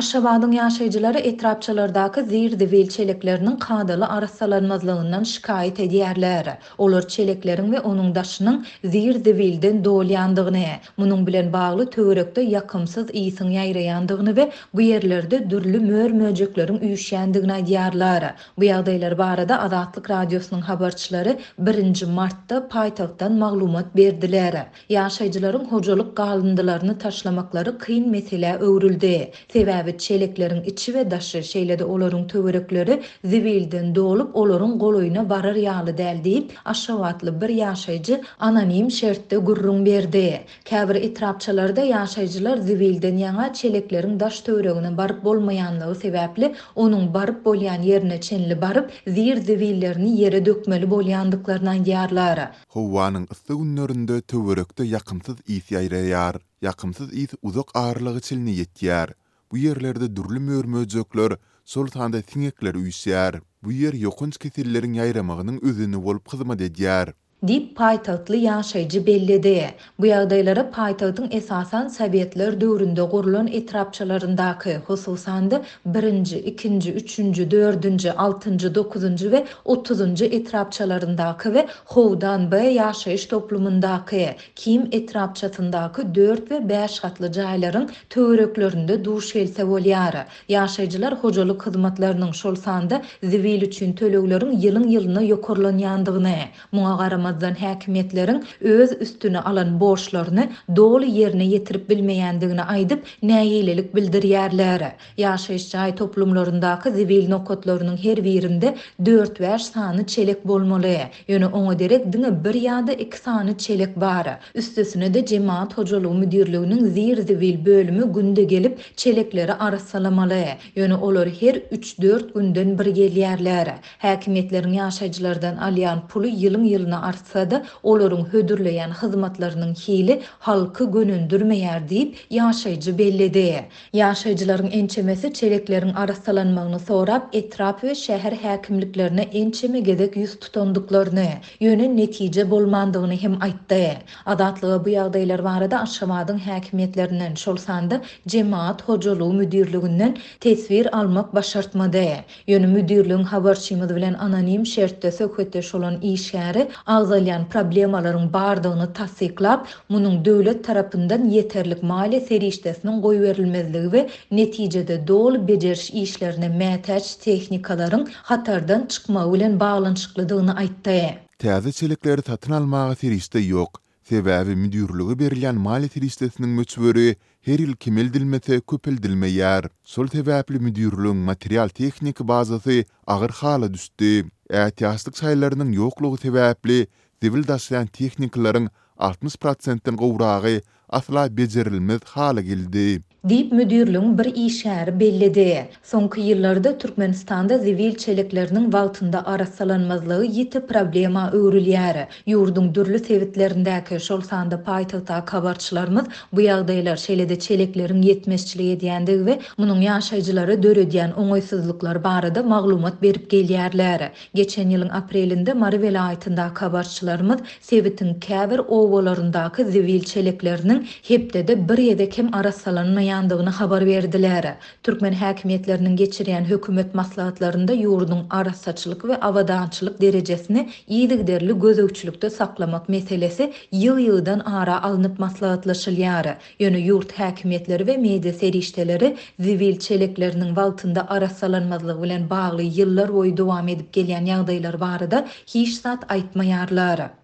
Aşgabadyň ýaşaýjylary etrapçalardaky zir-zibil çelekleriniň kadaly arassalanmazlygyndan şikaýat edýärler. Olar çelekleriň we onuň daşynyň zir-zibilden dolýandygyny, munuň bilen bagly töwerekde ýakymsyz ysyň ýaýraýandygyny we bu ýerlerde dürli mör-möjekleriň üýşýändigini aýdýarlar. Bu ýagdaýlar barada Azatlyk Radiosynyň habarçylary birinji martda paýtagtdan maglumat berdiler. Ýaşaýjylaryň hojalyk galyndylaryny taşlamaklary kyn meselä öwrüldi. Sebäbi çelekleriň içi we daşy, şeýle-de olaryň töwerekleri zibilden dolup, olaryň golaýyna barar ýaly däl diýip, aşgabatly bir ýaşaýjy anonim şertde gürrüň berdi. Käbir etrapçalarda ýaşaýjylar zibilden ýaňa çelekleriň daş-töweregine baryp bolmaýanlygy sebäpli, onuň baryp bolýan ýerine çenli baryp, zir-zibillerini ýere dökmeli bolýandyklaryny aýdýarlar. Howanyň yssy günlerinde töwerekde ýakymsyz ys ýaýraýar. Ýakymsyz ys uzak aralyga çenli ýetýär. Bu ýerlerde dürli mör-möjekler, şol sanda siňekler üýşýär. Bu ýer ýokanç keselleriň ýaýramagynyň özeni bolup hyzmat edýär. Diýip, paýtagtly ýaşaýjy belledi. Bu ýagdaýlara paýtagtyň esasan sowetler döwründe gurlan etrapçalaryndaky, hususan-da, birinji, ikinji, üçünji, dördünji, altynjy, dokuzynjy we otuzynjy etrapçalaryndaky we Howdan B ýaşaýyş toplumyndaky, Kim etrapçasyndaky dört we bäş gatly jaýlaryň töwereklerinde duş gelse bolýar. Ýaşaýjylar hojalyk hyzmatlarynyň, şol sanda zibil üçin tölegleriň ýylyň-ýylyna ýokarlanýandygyny, Muňa garamazdan häkimiýetleriň öz üstüne alan borçlaryny doly ýerine ýetirip bilmeýändigini aýdyp, nägilelik bildirýärler. Ýaşaýyş jaý toplumlaryndaky zibil nokatlarynyň her birinde dört-bäş sany çelek bolmaly. Ýöne oňa derek diňe bir ýa-da iki sany çelek bar. Üstesine-de jemagat hojalygy müdirliginiň zir-zibil bölümi günde gelip, çelekleri arassalamaly. Ýöne olar her üç-dört günden bir gelýärler. Häkimiýetleriň ýaşaýjylardan alýan puly ýylyň-ýylyna artsa-da, olaryň hödürleýän hyzmatlarynyň hili halky gönendirmeýär diýip, ýaşaýjy belledi. Ýaşaýjylaryň ençemesi çelekleriň arassalanmagyny sorap, etrap we şäher häkimliklerine ençeme gezek ýüz tutandyklaryny, ýöne netije bolmandygyny hem aýtdy. Azatlyga bu ýagdaýlar barada Aşgabadyň häkimiýetlerinden, şol sanda Jemagat hojalygy müdirliginden teswir almak başartmady. Ýöne müdirligiň habarçymyz bilen anonim şertde söhbetdeş bolan işgäri agzalýan problemalaryň bardygyny tassyklap, munuň döwlet tarapyndan ýeterlik maliýe serişdesiniň goýberilmezligi we netijede doly bejeriş işlerine mätäç tehnikalaryň hatardan çykmagy bilen baglanyşyklydygyny aýtdy. Täze çelekleri satyn almaga serişde ýok, Sebäbi müdirlige berilýän maliýe serişdesiniň möçberi her ýyl kemeldilmese köpeldilmeýär. Şol sebäpli müdirligiň material-tehniki bazasy agyr hala düşdi. Ätiýaçlyk şaýlarynyň ýoklugy sebäpli zibil daşaýan tehnikalaryň altmyş prosentden gowragy asla bejerilmez hala geldi. diýip, müdirligiň bir işgäri belledi. Soňky ýyllarda Türkmenistanda zibil çelekleriniň wagtynda arassalanmazlygy ýiti problema öwrülýär. Ýurduň dürli sebitlerindäki, şol sanda paýtagtdaky habarçylarymyz bu ýagdaýlar, şeýle-de çelekleriň ýetmezçilik edýändigi we munuň ýaşaýjylara döredýän oňaýsyzlyklary barada maglumat berip gelýärler. Geçen ýylyň aprelinde Mary welaýatyndaky habarçylarymyz Sebitiň käbir obalaryndaky zibil çelekleriniň hepdede bir gezek hem arassalanmaýandygyny habar berdiler. Türkmen häkimiýetleriniň geçirýän hökümet maslahatlarynda ýurduň arassaçylyk we abadançylyk derejesini yzygiderli gözegçilikde saklamak meselesi ýygy-ýygydan ara alnyp maslahatlaşylýar. Ýöne ýurt häkimiýetleri we media serişdeleri zibil çelekleriniň wagtynda arassalanmazlygy bilen bagly ýyllarboýy dowam edip gelýän ýagdaýlar barada hiç zat aýtmaýarlar.